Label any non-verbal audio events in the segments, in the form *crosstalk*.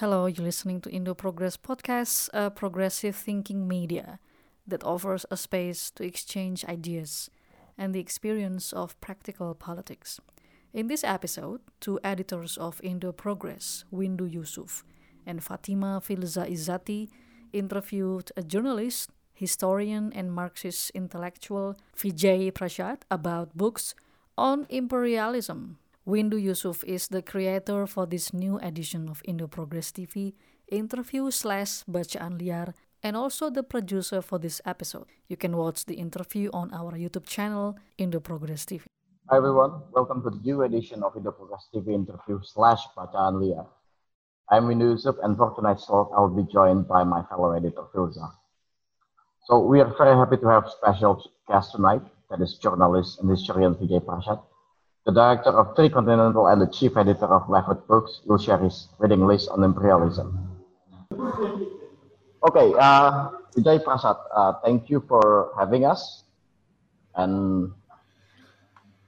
Hello, you're listening to Indo Progress Podcast, a progressive thinking media that offers a space to exchange ideas and the experience of practical politics. In this episode, two editors of Indo Progress, Windu Yusuf and Fatima Filza Izzati, interviewed a journalist, historian, and Marxist intellectual Vijay Prashad about books on imperialism. Windu Yusuf is the creator for this new edition of Indo Progress TV, interview slash bacaan liar, and also the producer for this episode. You can watch the interview on our YouTube channel, Indo Progress TV. Hi everyone, welcome to the new edition of Indo Progress TV interview slash bacaan liar. I'm Windu Yusuf, and for tonight's talk, I'll be joined by my fellow editor Filza. So we are very happy to have special guest tonight, that is journalist and historian Vijay Prashad, the director of Tricontinental and the chief editor of LeftWord Books, will share his reading list on imperialism. Okay, uh, Vijay Prashad, uh, thank you for having us. And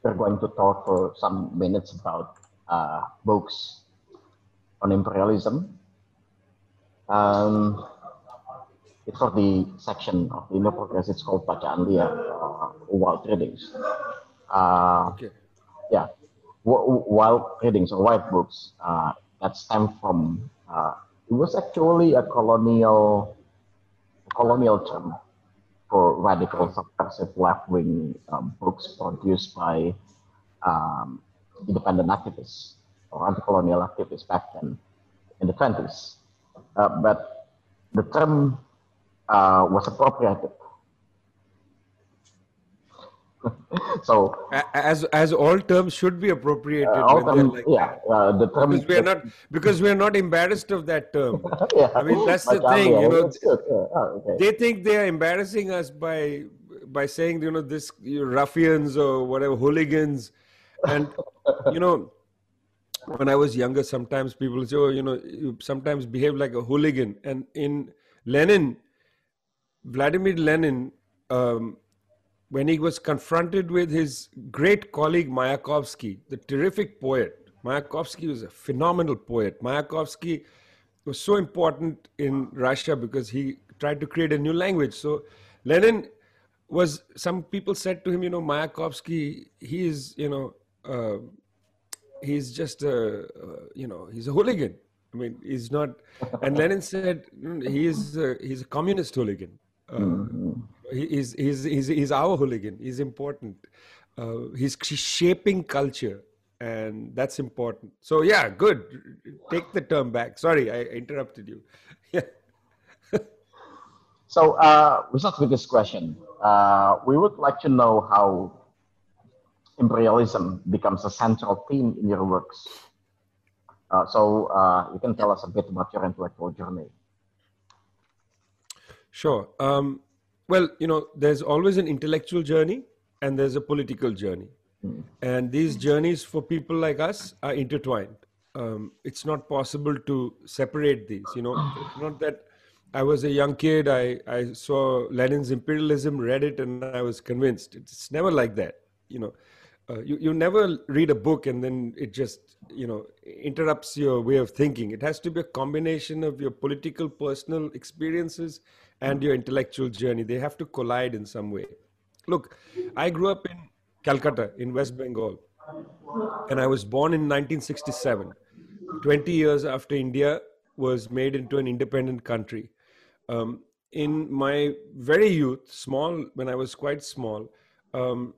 we're going to talk for some minutes about uh, books on imperialism. Um, it's for the section of the Indo Progress, it's called Bacaan uh, Wild Readings. Uh, Okay. Yeah, w- wild readings or wild books uh, that stem from uh, it was actually a colonial colonial term for radical subversive left-wing um, books produced by um, independent activists or anti-colonial activists back then in the 20s. Uh, but the term uh, was appropriated. *laughs* so As as all terms should be appropriated uh, all like yeah, uh, the term because we are not because we are not embarrassed of that term. *laughs* yeah. I mean, that's the uh, thing, yeah, you know, that's good. Yeah, oh, okay. They think they are embarrassing us by by saying you know this you ruffians or whatever hooligans, and *laughs* you know when I was younger, sometimes people say, oh, you know, you sometimes behave like a hooligan, and in Lenin, Vladimir Lenin. Um, when he was confronted with his great colleague Mayakovsky, the terrific poet. Mayakovsky was a phenomenal poet. Mayakovsky was so important in Russia because he tried to create a new language. So Lenin was, some people said to him, you know, Mayakovsky, he is, you know, uh, he's just a, uh, you know, he's a hooligan. I mean, he's not. And *laughs* Lenin said "Mm, he is, a, he's a communist hooligan. Uh, he- he's, he's, he's, he's our hooligan. He's important. Uh, he's shaping culture, and that's important. So yeah, good. Take the term back. Sorry, I interrupted you. *laughs* Yeah. So uh, we start with this question. Uh, we would like to know how imperialism becomes a central theme in your works. Uh, so uh, you can tell us a bit about your intellectual journey. Sure. Um, well, you know, there's always an intellectual journey and there's a political journey. And these journeys for people like us are intertwined. Um, it's not possible to separate these. You know, It's not that I was a young kid, I, I saw Lenin's imperialism, read it, and I was convinced. It's never like that. You know, uh, you, you never read a book and then it just, you know, interrupts your way of thinking. It has to be a combination of your political, personal experiences and your intellectual journey. They have to collide in some way. Look, I grew up in Calcutta, in West Bengal, and I was born in 1967, 20 years after India was made into an independent country. Um, in my very youth, small, when I was quite small, um,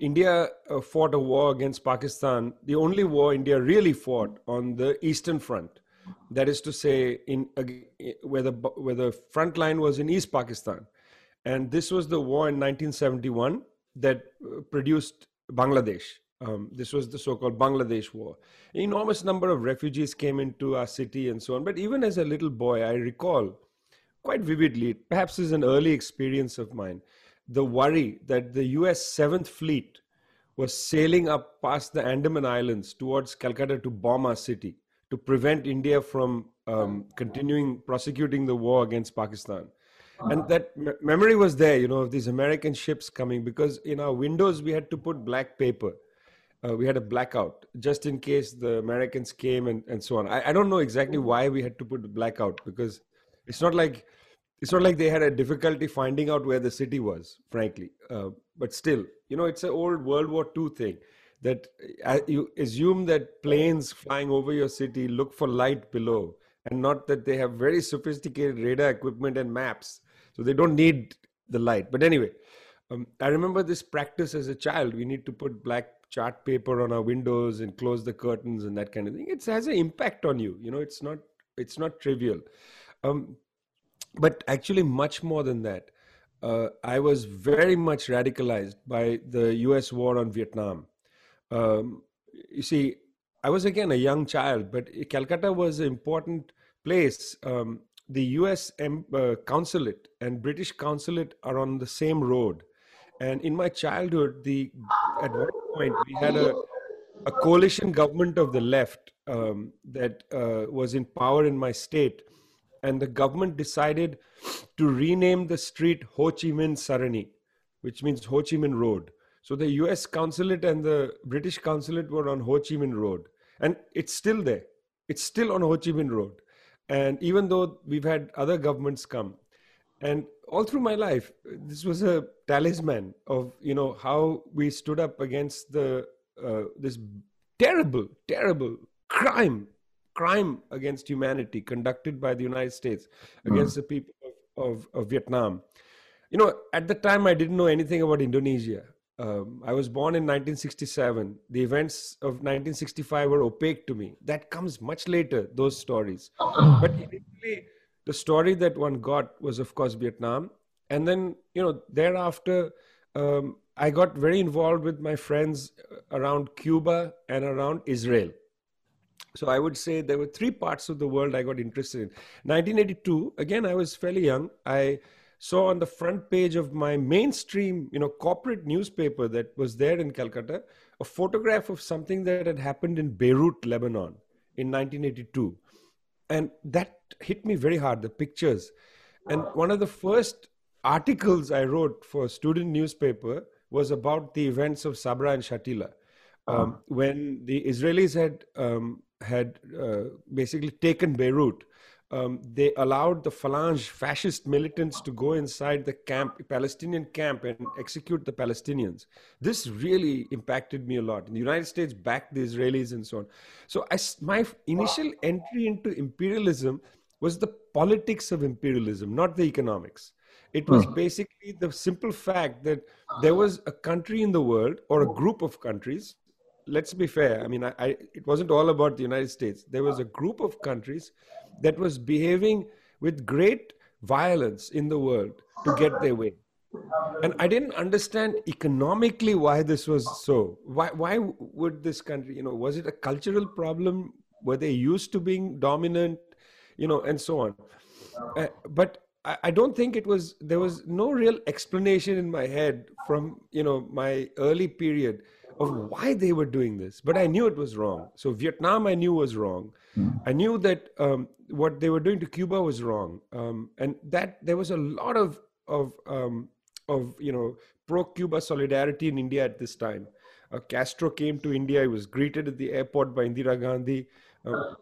India uh, fought a war against Pakistan, the only war India really fought on the Eastern Front. That is to say, in ag- where the where the front line was in East Pakistan, and this was the war in 1971 that uh, produced Bangladesh. Um, this was the so-called Bangladesh War. An enormous number of refugees came into our city and so on. But even as a little boy, I recall quite vividly, perhaps is an early experience of mine, the worry that the US 7th Fleet was sailing up past the Andaman Islands towards Calcutta to bomb our city to prevent India from um, continuing prosecuting the war against Pakistan. And that me- memory was there, you know, of these American ships coming because in our windows we had to put black paper uh, we had a blackout just in case the Americans came and, and so on. I, I don't know exactly why we had to put the blackout because it's not like it's not like they had a difficulty finding out where the city was, frankly. Uh, but still, you know, it's an old World War II thing that uh, you assume that planes flying over your city look for light below and not that they have very sophisticated radar equipment and maps. So they don't need the light. But anyway, um, I remember this practice as a child. We need to put black chart paper on our windows and close the curtains and that kind of thing. It has an impact on you. You know, it's not it's not trivial. Um, but actually, much more than that. Uh, I was very much radicalized by the U.S. war on Vietnam. Um, you see, I was again a young child, but Calcutta was an important place. Um, the U.S. uh, consulate and British consulate are on the same road, and in my childhood, the at one point we had a a coalition government of the left um, that uh, was in power in my state, and the government decided to rename the street Ho Chi Minh Sarani, which means Ho Chi Minh Road. So the U.S. consulate and the British consulate were on Ho Chi Minh Road, and it's still there. It's still on Ho Chi Minh Road, and even though we've had other governments come, and all through my life, this was a talisman of you know how we stood up against the uh, this terrible, terrible crime, crime against humanity conducted by the United States against mm. the people of, of, of Vietnam. You know, at the time, I didn't know anything about Indonesia um, I was born in 1967. The events of 1965 were opaque to me. That comes much later, those stories. *clears throat* But initially, the story that one got was, of course, Vietnam. And then, you know, thereafter, um, I got very involved with my friends around Cuba and around Israel. So I would say there were three parts of the world I got interested in. 1982, again, I was fairly young. I saw on the front page of my mainstream, you know, corporate newspaper that was there in Calcutta, a photograph of something that had happened in Beirut, Lebanon in 1982. And that hit me very hard, the pictures. And one of the first articles I wrote for a student newspaper was about the events of Sabra and Shatila. Um, uh-huh. When the Israelis had um, had uh, basically taken Beirut, um, they allowed the Phalange fascist militants to go inside the camp, Palestinian camp, and execute the Palestinians. This really impacted me a lot. And the United States backed the Israelis and so on. So I, my initial entry into imperialism was the politics of imperialism, not the economics. It was hmm. basically the simple fact that there was a country in the world or a group of countries let's be fair. I mean, I, I, it wasn't all about the United States. There was a group of countries that was behaving with great violence in the world to get their way. And I didn't understand economically why this was so. Why, why would this country, you know, was it a cultural problem? Were they used to being dominant, you know, and so on? Uh, but I, I don't think it was, there was no real explanation in my head from, you know, my early period of why they were doing this, but I knew it was wrong. So Vietnam, I knew was wrong. Mm. I knew that um, what they were doing to Cuba was wrong, um, and that there was a lot of of um, of you know pro-Cuba solidarity in India at this time. Uh, Castro came to India. He was greeted at the airport by Indira Gandhi. Uh,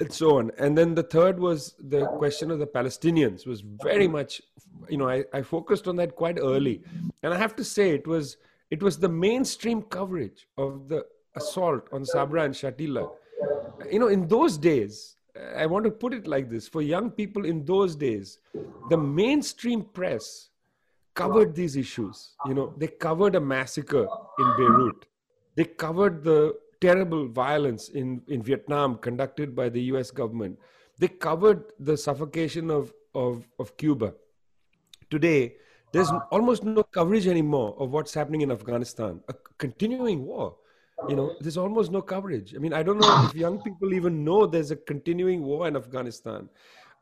and so on and then the third was the question of the palestinians was very much you know I, I focused on that quite early and i have to say it was it was the mainstream coverage of the assault on Sabra and Shatila. You know, in those days, I want to put it like this for young people in those days, the mainstream press covered these issues. You know, they covered a massacre in Beirut, they covered the terrible violence in, in Vietnam conducted by the US government, they covered the suffocation of, of, of Cuba. Today, there's almost no coverage anymore of what's happening in Afghanistan, a continuing war. You know, there's almost no coverage. I mean, I don't know if young people even know there's a continuing war in Afghanistan.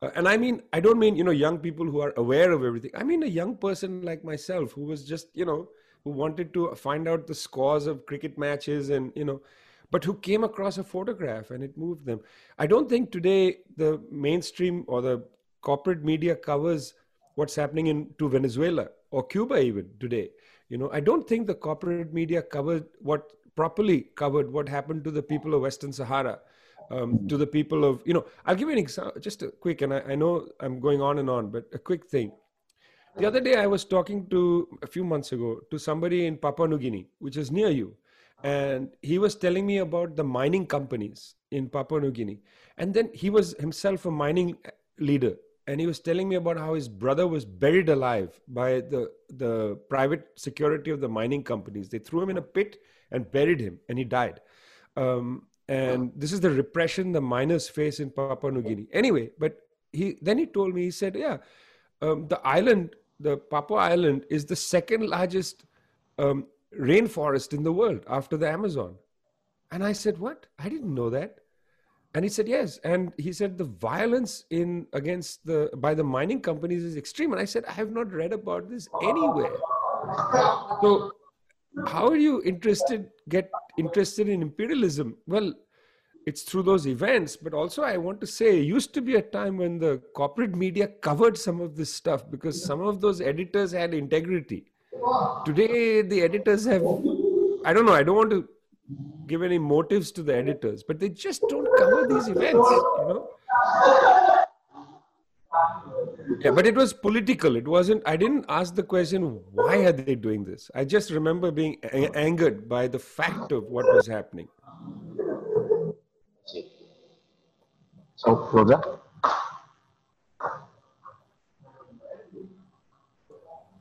Uh, and I mean, I don't mean, you know, young people who are aware of everything. I mean, a young person like myself who was just, you know, who wanted to find out the scores of cricket matches and, you know, but who came across a photograph and it moved them. I don't think today the mainstream or the corporate media covers what's happening in to Venezuela or Cuba even today. You know, I don't think the corporate media covered what properly covered what happened to the people of Western Sahara, um, to the people of, you know, I'll give you an example, just a quick, and I, I know I'm going on and on, but a quick thing. The other day, I was talking to a few months ago to somebody in Papua New Guinea, which is near you. And he was telling me about the mining companies in Papua New Guinea. And then he was himself a mining leader. And he was telling me about how his brother was buried alive by the, the private security of the mining companies. They threw him in a pit and buried him, and he died. Um, and this is the repression the miners face in Papua New Guinea. Anyway, but he then he told me, he said, yeah, um, the island the Papua Island is the second largest um, rainforest in the world after the Amazon. And I said, What? I didn't know that. And he said, Yes. And he said the violence in against the by the mining companies is extreme. And I said, I have not read about this anywhere. So how are you interested get interested in imperialism? Well, it's through those events but also i want to say it used to be a time when the corporate media covered some of this stuff because some of those editors had integrity today the editors have i don't know i don't want to give any motives to the editors but they just don't cover these events you know? Yeah but it was political. It wasn't i didn't ask the question why are they doing this? I just remember being a- angered by the fact of what was happening. So, Rosa?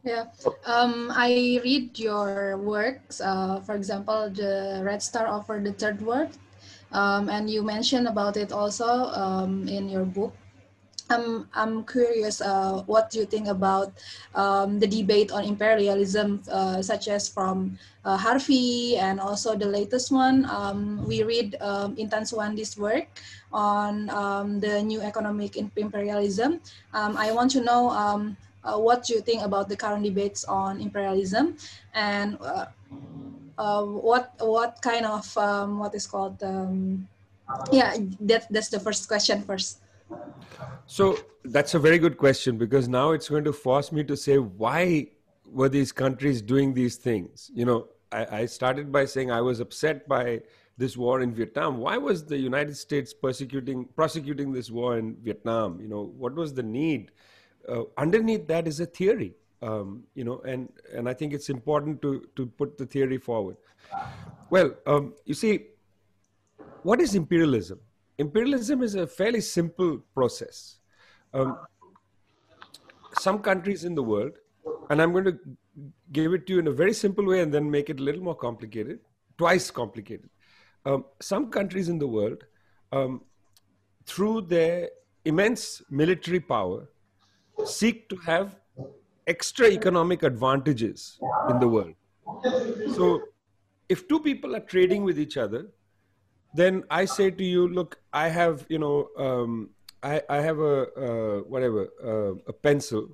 Yeah, um, I read your works. Uh, for example, the Red Star over the Third World, um, and you mentioned about it also um, in your book. I'm, I'm curious uh, what do you think about um, the debate on imperialism, uh, such as from uh, Harvey and also the latest one. Um, we read um, Intan Suwandi's work on um, the new economic imperialism. I want to know uh, what you think about the current debates on imperialism and uh, uh, what what kind of what is called yeah that that's the first question first so that's a very good question because now it's going to force me to say why were these countries doing these things? You know, I, I started by saying I was upset by this war in Vietnam. Why was the United States persecuting, prosecuting this war in Vietnam? You know, what was the need? Uh, underneath that is a theory, um, you know, and and I think it's important to to put the theory forward. Well, um, you see, what is imperialism? imperialism is a fairly simple process. Um, some countries in the world, and I'm going to give it to you in a very simple way and then make it a little more complicated, twice complicated. Um, some countries in the world, um, through their immense military power, seek to have extra economic advantages in the world. So, if two people are trading with each other, then I say to you, look, I have, you know, um, I, I have a uh, whatever uh, a pencil,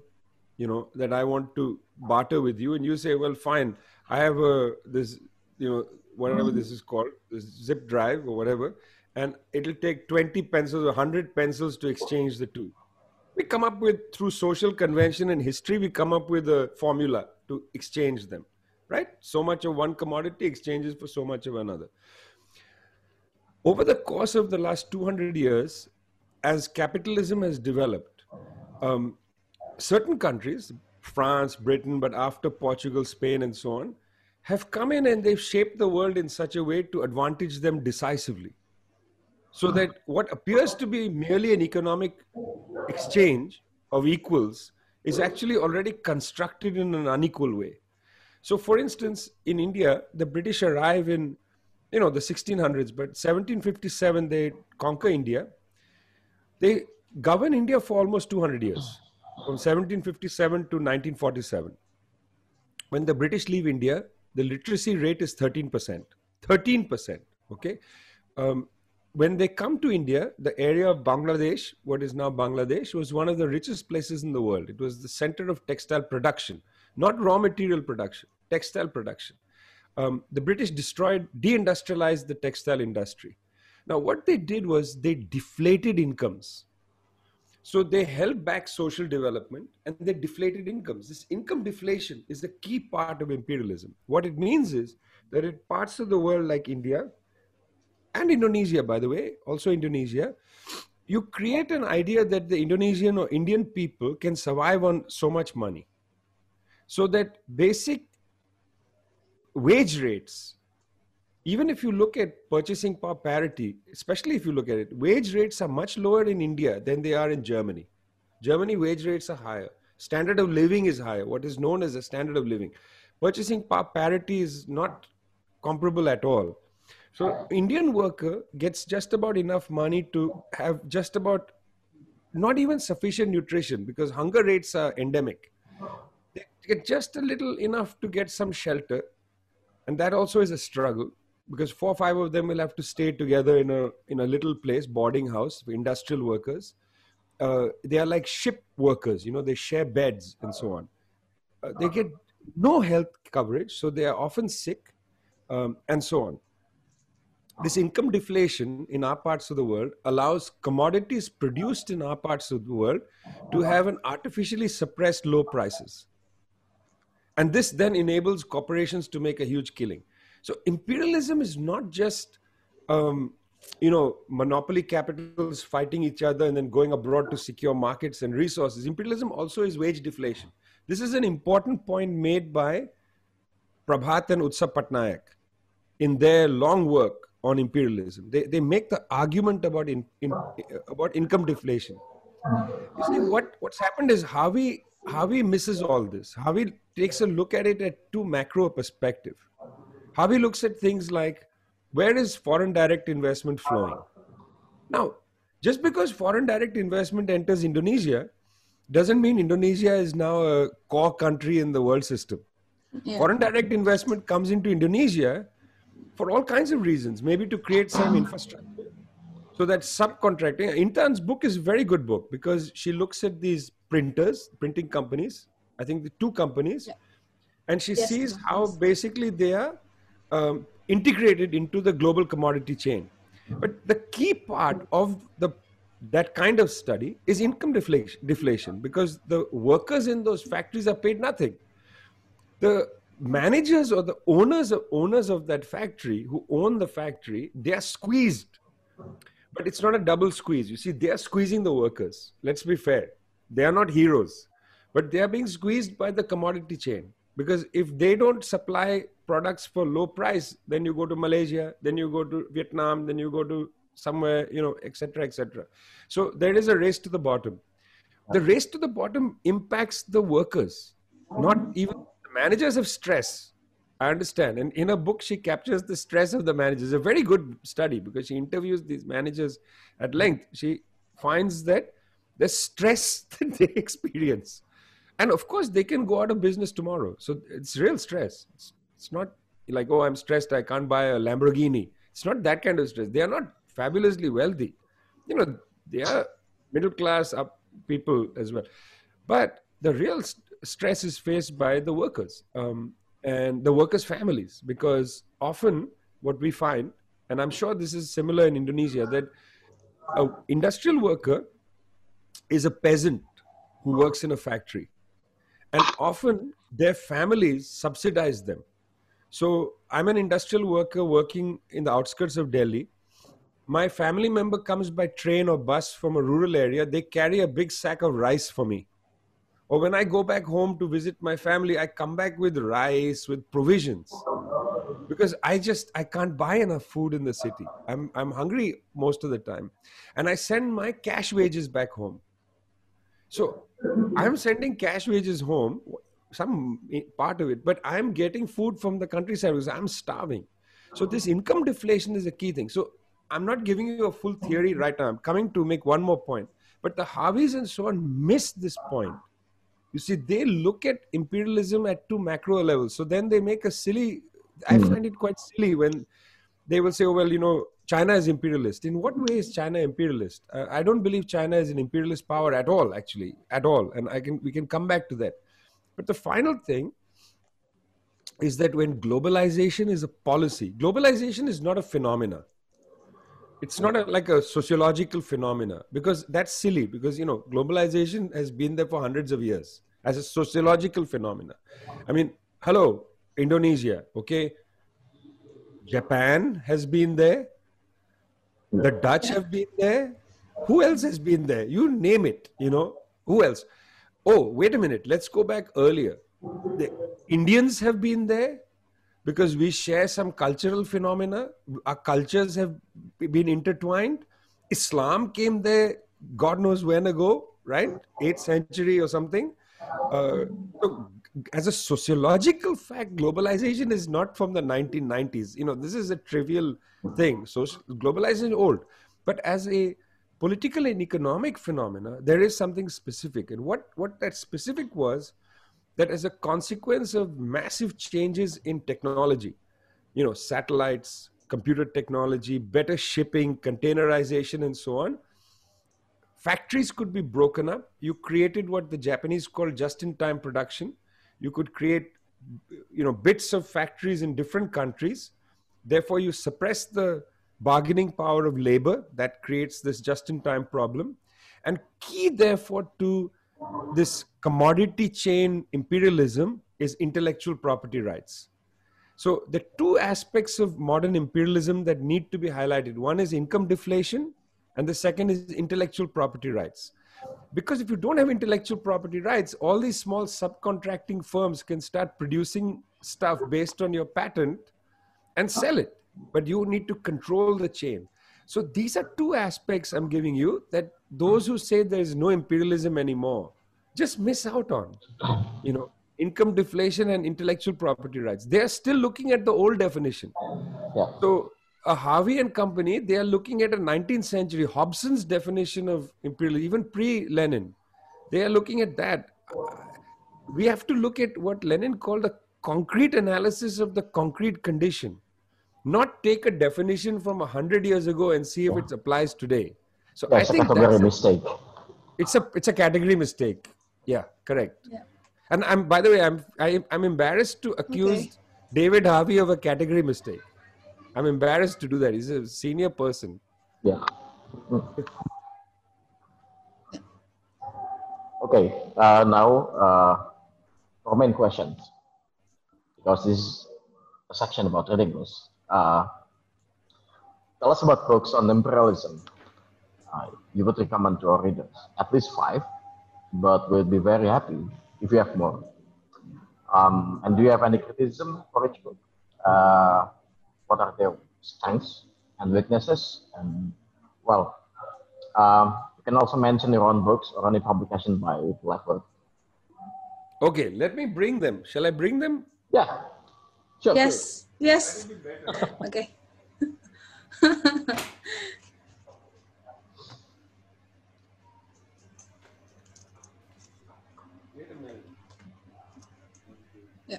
you know, that I want to barter with you, and you say, well, fine, I have a this, you know, whatever this is called, this zip drive or whatever, and it'll take 20 pencils or 100 pencils to exchange the two. We come up with through social convention and history, we come up with a formula to exchange them, right? So much of one commodity exchanges for so much of another over the course of the last 200 years, as capitalism has developed, um, certain countries, France, Britain, but after Portugal, Spain, and so on, have come in and they've shaped the world in such a way to advantage them decisively. So that what appears to be merely an economic exchange of equals is actually already constructed in an unequal way. So, for instance, in India, the British arrive in you know the 1600s but 1757 they conquer india. They govern india for almost 200 years from 1757 to 1947 when the british leave india the literacy rate is 13% 13% okay? Um, when they come to india the area of bangladesh what is now bangladesh was one of the richest places in the world it was the center of textile production not raw material production textile production um, the British destroyed, deindustrialized the textile industry. Now, what they did was they deflated incomes. So they held back social development and they deflated incomes. This income deflation is the key part of imperialism. What it means is that in parts of the world like India and Indonesia, by the way, also Indonesia, you create an idea that the Indonesian or Indian people can survive on so much money. So that basic wage rates, even if you look at purchasing power parity, especially if you look at it, wage rates are much lower in India than they are in Germany. Germany wage rates are higher. Standard of living is higher, what is known as a standard of living. Purchasing power parity is not comparable at all. So Indian worker gets just about enough money to have just about not even sufficient nutrition because hunger rates are endemic. They get just a little enough to get some shelter, and that also is a struggle because four or five of them will have to stay together in a in a little place, boarding house for industrial workers. Uh, they are like ship workers, you know, they share beds and so on. Uh, they get no health coverage, so they are often sick, um, and so on this income deflation in our parts of the world allows commodities produced in our parts of the world to have an artificially suppressed low prices. And this then enables corporations to make a huge killing. So imperialism is not just, um, you know, monopoly capitals fighting each other and then going abroad to secure markets and resources. Imperialism also is wage deflation. This is an important point made by Prabhat and Utsa Patnaik in their long work on imperialism. They, they make the argument about in, in about income deflation. You see, what, what's happened is Harvey Harvey misses all this. Harvey takes a look at it at too macro perspective. Harvey looks at things like where is foreign direct investment flowing? Now, just because foreign direct investment enters Indonesia doesn't mean Indonesia is now a core country in the world system. Yeah. Foreign direct investment comes into Indonesia for all kinds of reasons, maybe to create some infrastructure. So that subcontracting, Intan's book is a very good book because she looks at these printers, printing companies, I think the two companies, yeah. and she yes, sees how basically they are um, integrated into the global commodity chain. But the key part of the that kind of study is income deflation, deflation because the workers in those factories are paid nothing. The managers or the owners of owners of that factory who own the factory they are squeezed. But it's not a double squeeze. You see they are squeezing the workers. Let's be fair. They are not heroes but they are being squeezed by the commodity chain. Because if they don't supply products for low price then you go to malaysia then you go to vietnam then you go to somewhere you know etc etc so there is a race to the bottom. The race to the bottom impacts the workers not even managers have stress. I understand. And in a book, she captures the stress of the managers. A very good study because she interviews these managers at length. She finds that the stress *laughs* that they experience. And of course, they can go out of business tomorrow. So it's real stress. It's, it's not like, oh, I'm stressed. I can't buy a Lamborghini. It's not that kind of stress. They are not fabulously wealthy. You know, they are middle class up people as well. But the real stress is faced by the workers um, and the workers' families because often what we find, and I'm sure this is similar in Indonesia, that an industrial worker is a peasant who works in a factory. And often their families subsidize them. So I'm an industrial worker working in the outskirts of Delhi. My family member comes by train or bus from a rural area. They carry a big sack of rice for me or when I go back home to visit my family, I come back with rice, with provisions. Because I just I can't buy enough food in the city. I'm I'm hungry most of the time. And I send my cash wages back home. So I'm sending cash wages home, some part of it, but I'm getting food from the countryside because I'm starving. So this income deflation is a key thing. So I'm not giving you a full theory right now. I'm coming to make one more point. But the Harveys and so on miss this point you see they look at imperialism at two macro levels. So then they make a silly i hmm. find it quite silly when they will say oh well you know china is imperialist. In what way is china imperialist? Uh, i don't believe china is an imperialist power at all actually at all. And i can we can come back to that. But the final thing is that when globalization is a policy globalization is not a phenomena it's not a, like a sociological phenomena because that's silly because you know globalization has been there for hundreds of years as a sociological phenomena i mean hello indonesia okay Japan has been there. The Dutch have been there. Who else has been there? You name it, you know. Who else? Oh, wait a minute. Let's go back earlier. The Indians have been there because we share some cultural phenomena. Our cultures have been intertwined. Islam came there, God knows when ago, right? Eighth century or something. Uh, so as a sociological fact, globalization is not from the 1990s. You know, this is a trivial thing. So globalization is old, but as a political and economic phenomena, there is something specific. And what what that specific was that as a consequence of massive changes in technology, you know, satellites, computer technology, better shipping, containerization, and so on, factories could be broken up. You created what the Japanese call just-in-time production. You could create, you know, bits of factories in different countries. Therefore, you suppress the bargaining power of labor that creates this just-in-time problem. And key, therefore, to this commodity chain imperialism is intellectual property rights. So the two aspects of modern imperialism that need to be highlighted one is income deflation, and the second is intellectual property rights. Because if you don't have intellectual property rights, all these small subcontracting firms can start producing stuff based on your patent and sell it. But you need to control the chain. So these are two aspects I'm giving you that those who say there is no imperialism anymore just miss out on. You know, income deflation and intellectual property rights. They are still looking at the old definition. Yeah. So a Harvey and company, they are looking at a 19th century Hobson's definition of imperialism, even pre-Lenin. They are looking at that. We have to look at what Lenin called a concrete analysis of the concrete condition not take a definition from a 100 years ago and see if it applies today so Yeah, i it's a think category that's a, mistake. it's a it's a category mistake yeah correct Yeah. and i'm by the way i'm I, i'm embarrassed to accuse Okay. david harvey of a category mistake i'm embarrassed to do that he's a senior person Yeah. Okay, uh, now uh, for main questions, because this is a section about reading news. Uh, tell us about books on imperialism. Uh, you would recommend to our readers at least five, but we'll be very happy if you have more. Um, and do you have any criticism for each book? Uh, what are their strengths and weaknesses? And well, um, you can also mention your own books or any publication by Blackwood. okay let me bring them shall i bring them Yeah, sure. Yes. Yes. *laughs* Okay. yeah.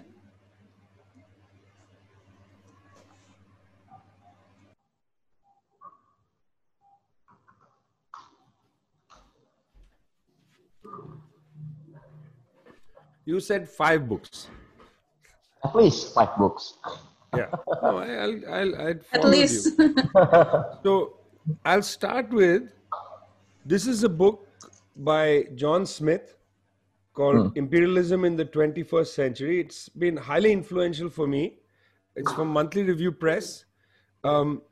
you said five books At least five books. Yeah no, I, i'll i'll I'd At follow least. you. So I'll start with this is a book by John Smith called Imperialism in the 21st Century. It's been highly influential for me. It's from Monthly Review Press. Um,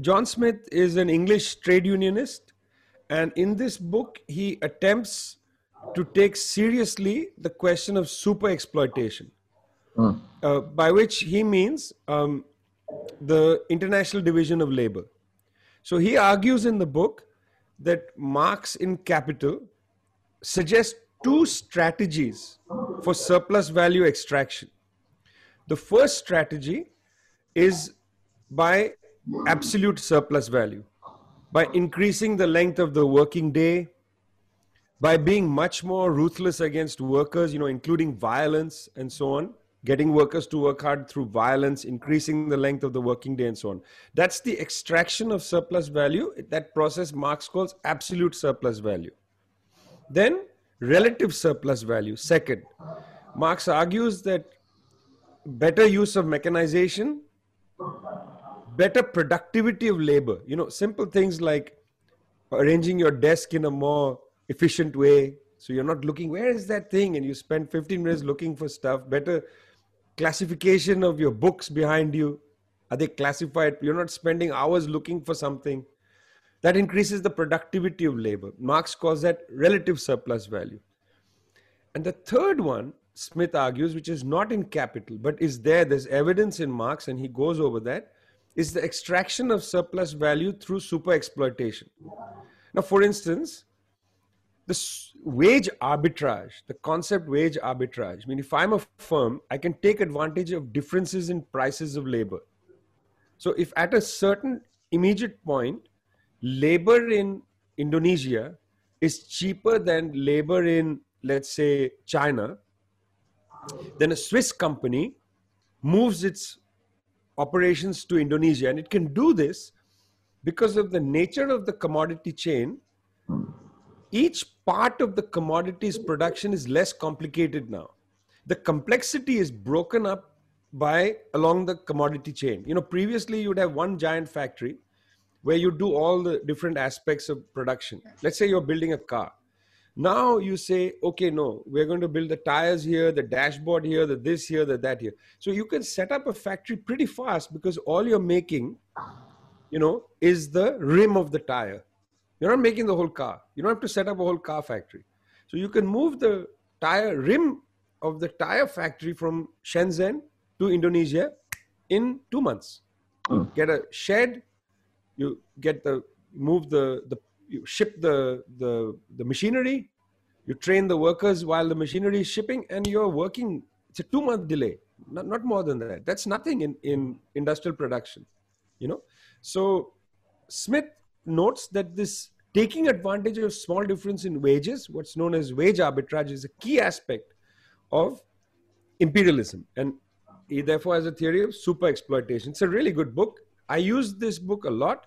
John Smith is an English trade unionist, and in this book, he attempts to take seriously the question of super exploitation, uh, by which he means um, the International Division of Labor. So he argues in the book that Marx in Capital suggests two strategies for surplus value extraction. The first strategy is by absolute surplus value, by increasing the length of the working day, by being much more ruthless against workers, you know, including violence and so on, getting workers to work hard through violence, increasing the length of the working day and so on. That's the extraction of surplus value. That process Marx calls absolute surplus value. Then relative surplus value, second. Marx argues that better use of mechanization, better productivity of labor, you know, simple things like arranging your desk in a more efficient way. So you're not looking, where is that thing? And you spend 15 minutes looking for stuff, better classification of your books behind you, Are they classified? You're not spending hours looking for something. That increases the productivity of labor. Marx calls that relative surplus value. And the third one, Smith argues, which is not in capital, but is there, there's evidence in Marx, and he goes over that, is the extraction of surplus value through super exploitation. Now, for instance, the wage arbitrage, the concept wage arbitrage. I mean, if I'm a firm, I can take advantage of differences in prices of labor. So, if at a certain immediate point, labor in Indonesia is cheaper than labor in, let's say, China, then a Swiss company moves its operations to Indonesia. And it can do this because of the nature of the commodity chain. Each part of the commodities production is less complicated now. The complexity is broken up by along the commodity chain. You know, previously you'd have one giant factory where you do all the different aspects of production. Let's say you're building a car. Now you say, okay, no, we're going to build the tires here, the dashboard here, the this here, the that here. So you can set up a factory pretty fast because all you're making, you know, is the rim of the tire. You're not making the whole car. You don't have to set up a whole car factory. So you can move the tire rim of the tire factory from Shenzhen to Indonesia in two months. Mm. Get a shed, you get the move the the you ship the the the machinery, you train the workers while the machinery is shipping, and you're working. It's a two month delay, not not more than that. That's nothing in in industrial production, you know. So Smith notes that this taking advantage of small difference in wages, what's known as wage arbitrage, is a key aspect of imperialism, and he therefore has a theory of super exploitation. It's a really good book. I use this book a lot.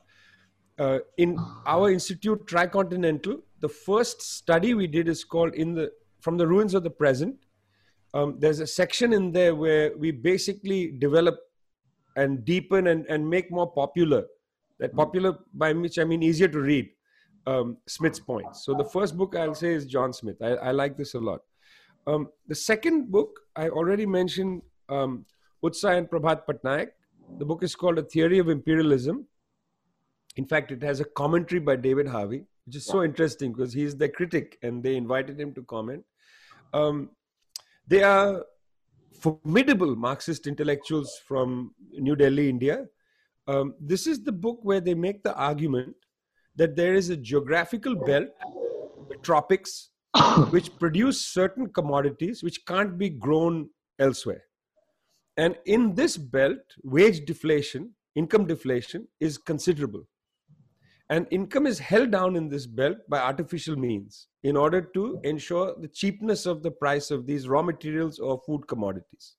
Uh, in our institute tricontinental the first study we did is called in the from the ruins of the present. Um, there's a section in there where we basically develop and deepen and, and make more popular. That popular by which i mean easier to read um, smith's points so the first book i'll say is john smith. I, I like this a lot. Um, the second book i already mentioned um, utsa and prabhat patnaik. The book is called a theory of imperialism. In fact, it has a commentary by David Harvey, which is so interesting because he's the critic and they invited him to comment. Um, they are formidable Marxist intellectuals from New Delhi, India. Um, this is the book where they make the argument that there is a geographical belt, the tropics, *coughs* which produce certain commodities which can't be grown elsewhere. And in this belt, wage deflation, income deflation is considerable. And income is held down in this belt by artificial means in order to ensure the cheapness of the price of these raw materials or food commodities.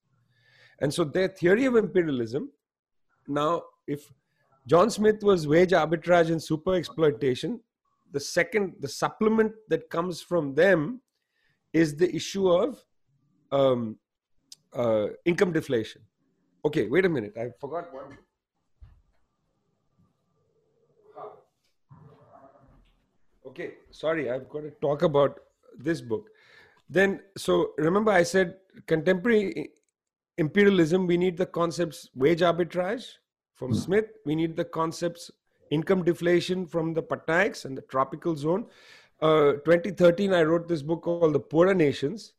And so their theory of imperialism now, if John Smith was wage arbitrage and super exploitation, the second, the supplement that comes from them is the issue of um, uh, income deflation. Okay, wait a minute. I forgot one. okay sorry i've got to talk about this book then so remember i said contemporary imperialism we need the concepts wage arbitrage from hmm. smith we need the concepts income deflation from the patnaiks and the tropical zone uh, 2013 i wrote this book called the poorer nations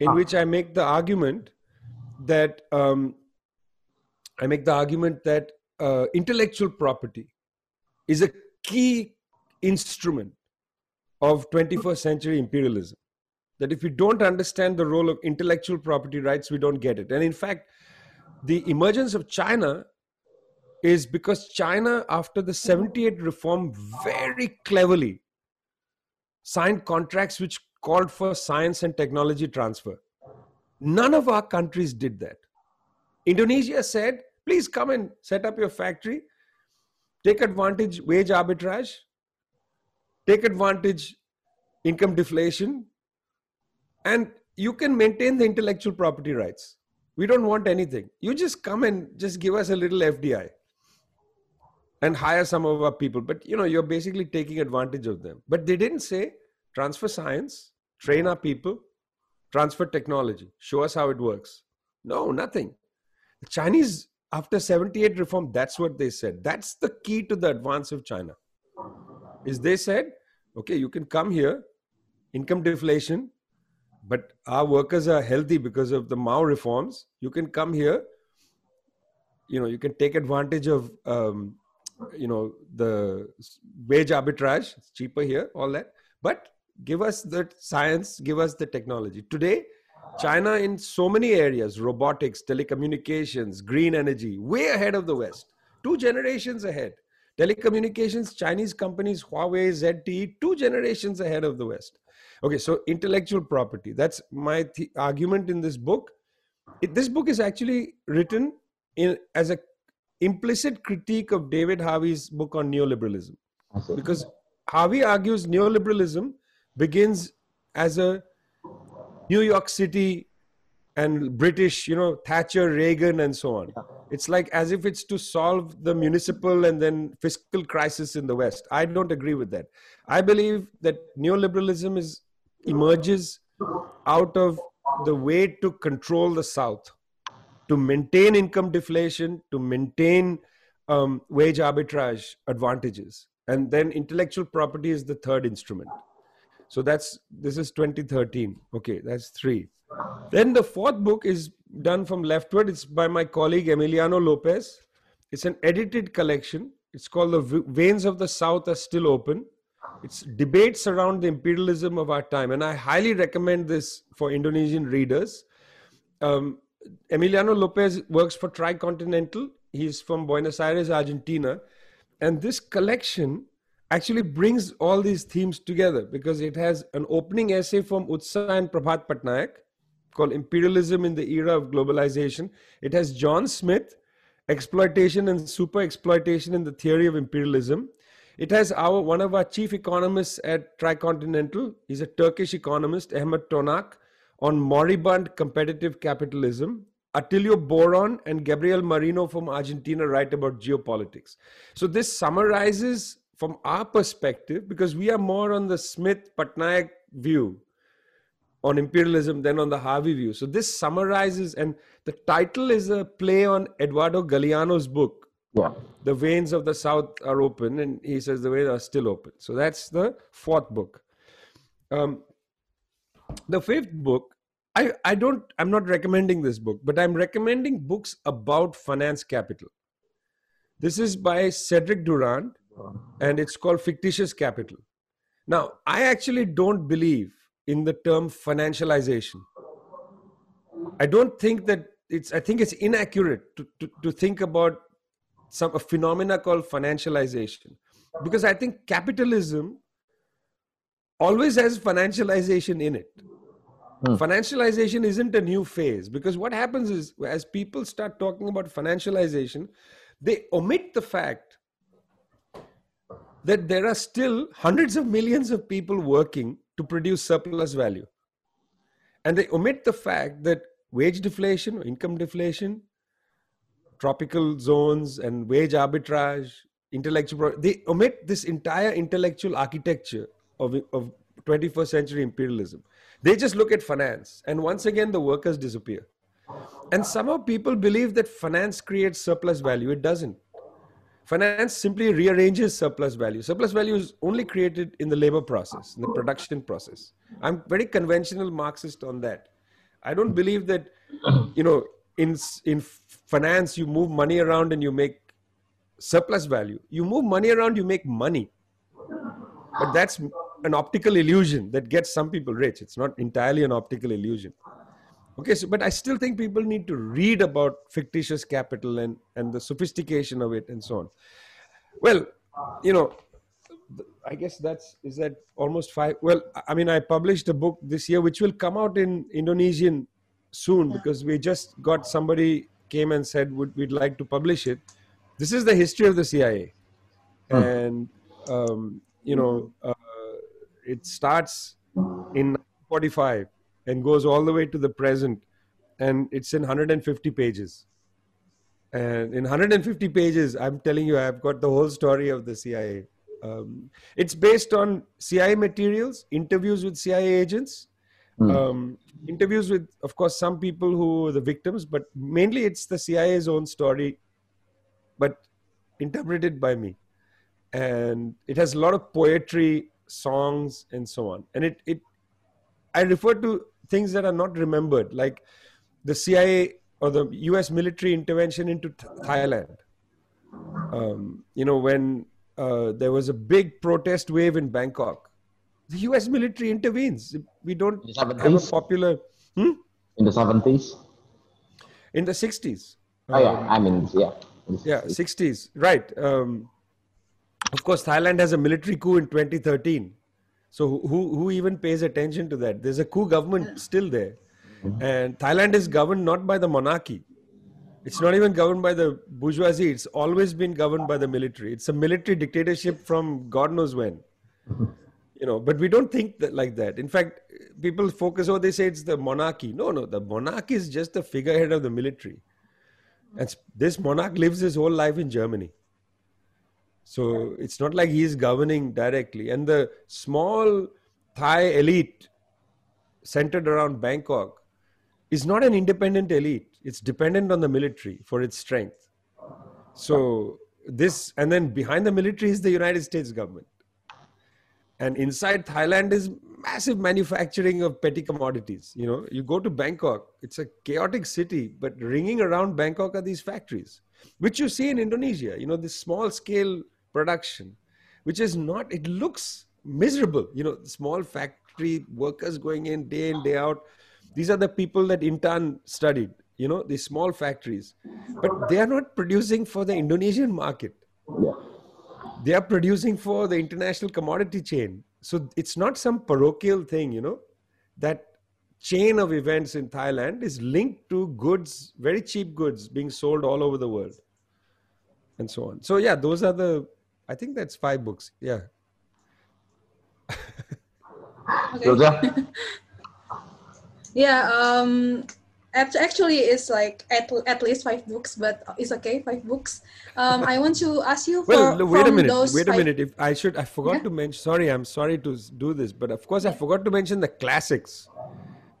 in ah. which i make the argument that um, i make the argument that uh, intellectual property is a key instrument of 21st century imperialism. That if we don't understand the role of intellectual property rights, we don't get it. And in fact, the emergence of China is because China, after the 78 reform, very cleverly signed contracts which called for science and technology transfer. None of our countries did that. Indonesia said, please come and set up your factory, take advantage wage arbitrage, take advantage income deflation. And you can maintain the intellectual property rights. We don't want anything. You just come and just give us a little fdi and hire some of our people but you know you're basically taking advantage of them but they didn't say transfer science train our people transfer technology show us how it works no nothing the chinese after 78 reform, that's what they said. That's the key to the advance of China. Is they said, okay, you can come here, income deflation, but our workers are healthy because of the Mao reforms. You can come here, you know, you can take advantage of, um, you know, the wage arbitrage. It's cheaper here, all that. But give us the science, give us the technology. Today, China in so many areas, robotics, telecommunications, green energy, way ahead of the West, two generations ahead. Telecommunications, Chinese companies, Huawei, ZTE, two generations ahead of the West. Okay, so intellectual property. That's my th- argument in this book. It, this book is actually written in as a implicit critique of David Harvey's book on neoliberalism, because Harvey argues neoliberalism begins as a New York City and British, you know, Thatcher, Reagan, and so on. It's like as if it's to solve the municipal and then fiscal crisis in the West. I don't agree with that. I believe that neoliberalism is emerges out of the way to control the South, to maintain income deflation, to maintain um, wage arbitrage advantages. And then intellectual property is the third instrument. So that's this is 2013. Okay, that's three. Then the fourth book is done from LeftWord. It's by my colleague Emiliano Lopez. It's an edited collection. It's called The Veins of the South Are Still Open. It's debates around the imperialism of our time. And I highly recommend this for Indonesian readers. Um, Emiliano Lopez works for Tricontinental. He's from Buenos Aires, Argentina. And this collection actually brings all these themes together because it has an opening essay from Utsa and Prabhat Patnaik called Imperialism in the Era of Globalization. It has John Smith, Exploitation and Super Exploitation in the Theory of Imperialism. It has our one of our chief economists at Tricontinental. He's a Turkish economist, Ahmet Tonak, on moribund competitive capitalism. Atilio Boron and Gabriel Merino from Argentina write about geopolitics. So this summarizes from our perspective, because we are more on the Smith Patnaik view on imperialism than on the Harvey view. So this summarizes, and the title is a play on Eduardo Galeano's book. Yeah. The veins of the South are open, and he says the veins are still open. So that's the fourth book. Um, the fifth book, I, I don't, I'm not recommending this book, but I'm recommending books about finance capital. This is by Cedric Durand and it's called fictitious capital. Now, I actually don't believe in the term financialization. I don't think that it's, I think it's inaccurate to, to, to think about some a phenomena called financialization because I think capitalism always has financialization in it. Hmm. Financialization isn't a new phase because what happens is as people start talking about financialization, they omit the fact that there are still hundreds of millions of people working to produce surplus value. And they omit the fact that wage deflation, income deflation, tropical zones, and wage arbitrage, intellectual, they omit this entire intellectual architecture of, of 21st century imperialism. They just look at finance, and once again, the workers disappear. And somehow people believe that finance creates surplus value. It doesn't. Finance simply rearranges surplus value. Surplus value is only created in the labor process, in the production process. I'm very conventional Marxist on that. I don't believe that, you know, in in finance you move money around and you make surplus value. You move money around, you make money. But that's an optical illusion that gets some people rich. It's not entirely an optical illusion okay so but i still think people need to read about fictitious capital and and the sophistication of it and so on well you know i guess that's is that almost five well i mean i published a book this year which will come out in indonesian soon because we just got somebody came and said would we'd like to publish it this is the history of the cia hmm. and um, you know uh, it starts in 45 and goes all the way to the present and it's in 150 pages and in 150 pages i'm telling you i've got the whole story of the cia um, it's based on cia materials interviews with cia agents mm. um, interviews with of course some people who were the victims but mainly it's the cia's own story but interpreted by me. And it has a lot of poetry, songs, and so on. And it, it I refer to things that are not remembered, like the CIA or the US military intervention into Thailand. Um, you know, when uh, there was a big protest wave in Bangkok, the US military intervenes. We don't have a popular. Hmm? In the 70s? In the 60s. Oh, yeah. Um, I mean, yeah. Yeah, 60s. Right. Um, of course, Thailand has a military coup in 2013. So who, who even pays attention to that? There's a coup government still there. Mm-hmm. And Thailand is governed not by the monarchy. It's not even governed by the bourgeoisie. It's always been governed by the military. It's a military dictatorship from God knows when. Mm-hmm. You know, but we don't think that like that. In fact, people focus, oh, they say it's the monarchy. No, no, the monarchy is just the figurehead of the military. And this monarch lives his whole life in Germany. So it's not like he's governing directly. And the small Thai elite centered around Bangkok is not an independent elite. It's dependent on the military for its strength. So this, and then behind the military is the United States government. And inside Thailand is massive manufacturing of petty commodities. You know, you go to Bangkok, it's a chaotic city, but ringing around Bangkok are these factories, which you see in Indonesia. You know, this small scale production, which is not, it looks miserable. You know, small factory workers going in day in, day out. These are the people that Intan studied, you know, these small factories. But they are not producing for the Indonesian market. They are producing for the international commodity chain. So it's not some parochial thing, you know, that chain of events in Thailand is linked to goods, very cheap goods being sold all over the world and so on. So yeah, those are the I think that's five books. Yeah. *laughs* yeah. Um, actually, it's like at, at least five books, but it's okay, five books. Um, I want to ask you. For, well, wait a minute. Wait a five... minute. If I should, I forgot yeah. to mention. Sorry, I'm sorry to do this, but of course, I forgot to mention the classics.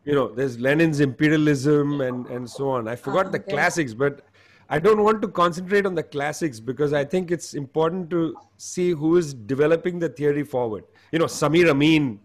You know, there's Lenin's imperialism and and so on. I forgot oh, the classics, but I don't want to concentrate on the classics because I think it's important to see who is developing the theory forward. You know, Samir Amin,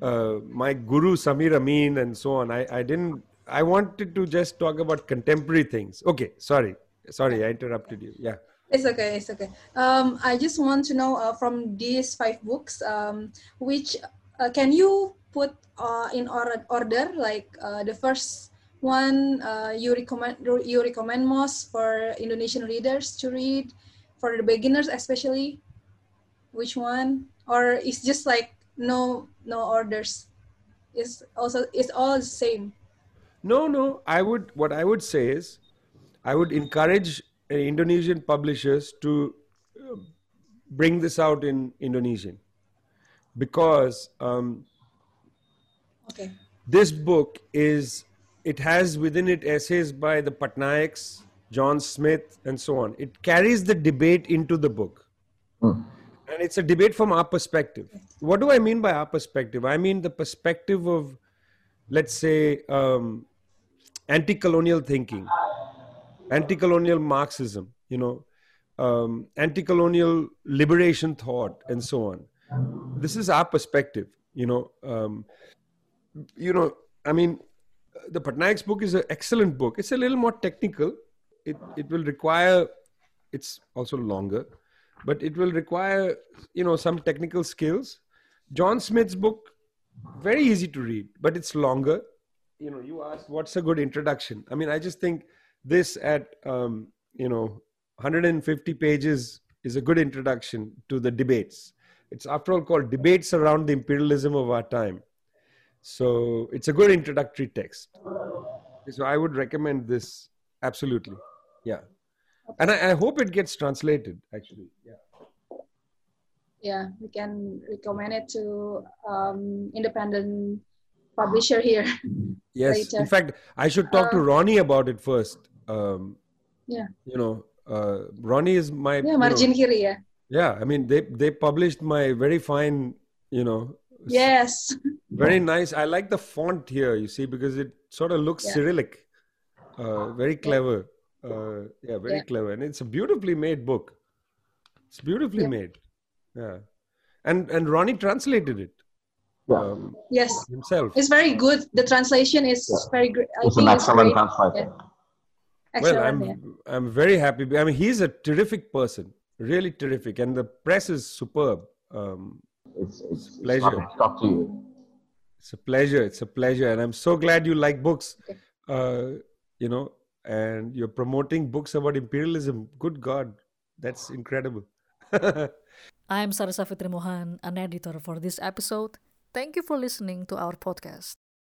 uh, my guru Samir Amin, and so on. I, I didn't. I wanted to just talk about contemporary things. Okay, sorry, sorry, I interrupted you. Yeah. It's okay. It's okay. Um, I just want to know uh, from these five books, um, which uh, can you put uh, in order, order like uh, the first one uh, you recommend you recommend most for Indonesian readers to read for the beginners especially? Which one? Or it's just like no no orders? It's also it's all the same? No no. I would what i would say is i would encourage indonesian publishers to uh, bring this out in indonesian. Because um, okay. this book is it has within it essays by the Patnaiks, John Smith, and so on. It carries the debate into the book. Mm. And it's a debate from our perspective. What do I mean by our perspective? I mean the perspective of, let's say, um, anti colonial thinking, anti colonial Marxism, you know, um, anti colonial liberation thought, and so on. This is our perspective, you know. Um, you know, I mean, the Patnaik's book is an excellent book. It's a little more technical. It it will require. It's also longer, but it will require you know some technical skills. John Smith's book, very easy to read, but it's longer. You know, you asked what's a good introduction. I mean, I just think this at um, you know 150 pages is a good introduction to the debates. It's after all called Debates Around the Imperialism of Our Time so it's a good introductory text. So I would recommend this absolutely. Yeah. And I, I hope it gets translated actually. Yeah. Yeah, we can recommend it to um, independent publisher here. *laughs* Yes. Later. In fact, I should talk uh, to Ronnie about it first. Um, yeah. You know, uh, Ronnie is my yeah Marjin you know, Kiri, yeah. Yeah, I mean they they published my very fine you know Yes. Very nice. I like the font here, you see, because it sort of looks yeah. Cyrillic. Uh, very clever. Uh, yeah, very Yeah. clever, and it's a beautifully made book. It's beautifully Yeah. made. Yeah, and and Ronnie translated it Yeah, um, Yes, himself. it's very good. The translation is Yeah. very great. It's an think it's excellent great. translator. Well, I'm yeah. I'm very happy. I mean, he's a terrific person, really terrific, and the press is superb. Um, It's, it's, it's pleasure. lovely to talk to you. it's a pleasure. It's a pleasure, and I'm so glad you like books. Uh, you know, and you're promoting books about imperialism. Good God, that's incredible. *laughs* I'm Sarasafitri Mohan, an editor for this episode. Thank you for listening to our podcast.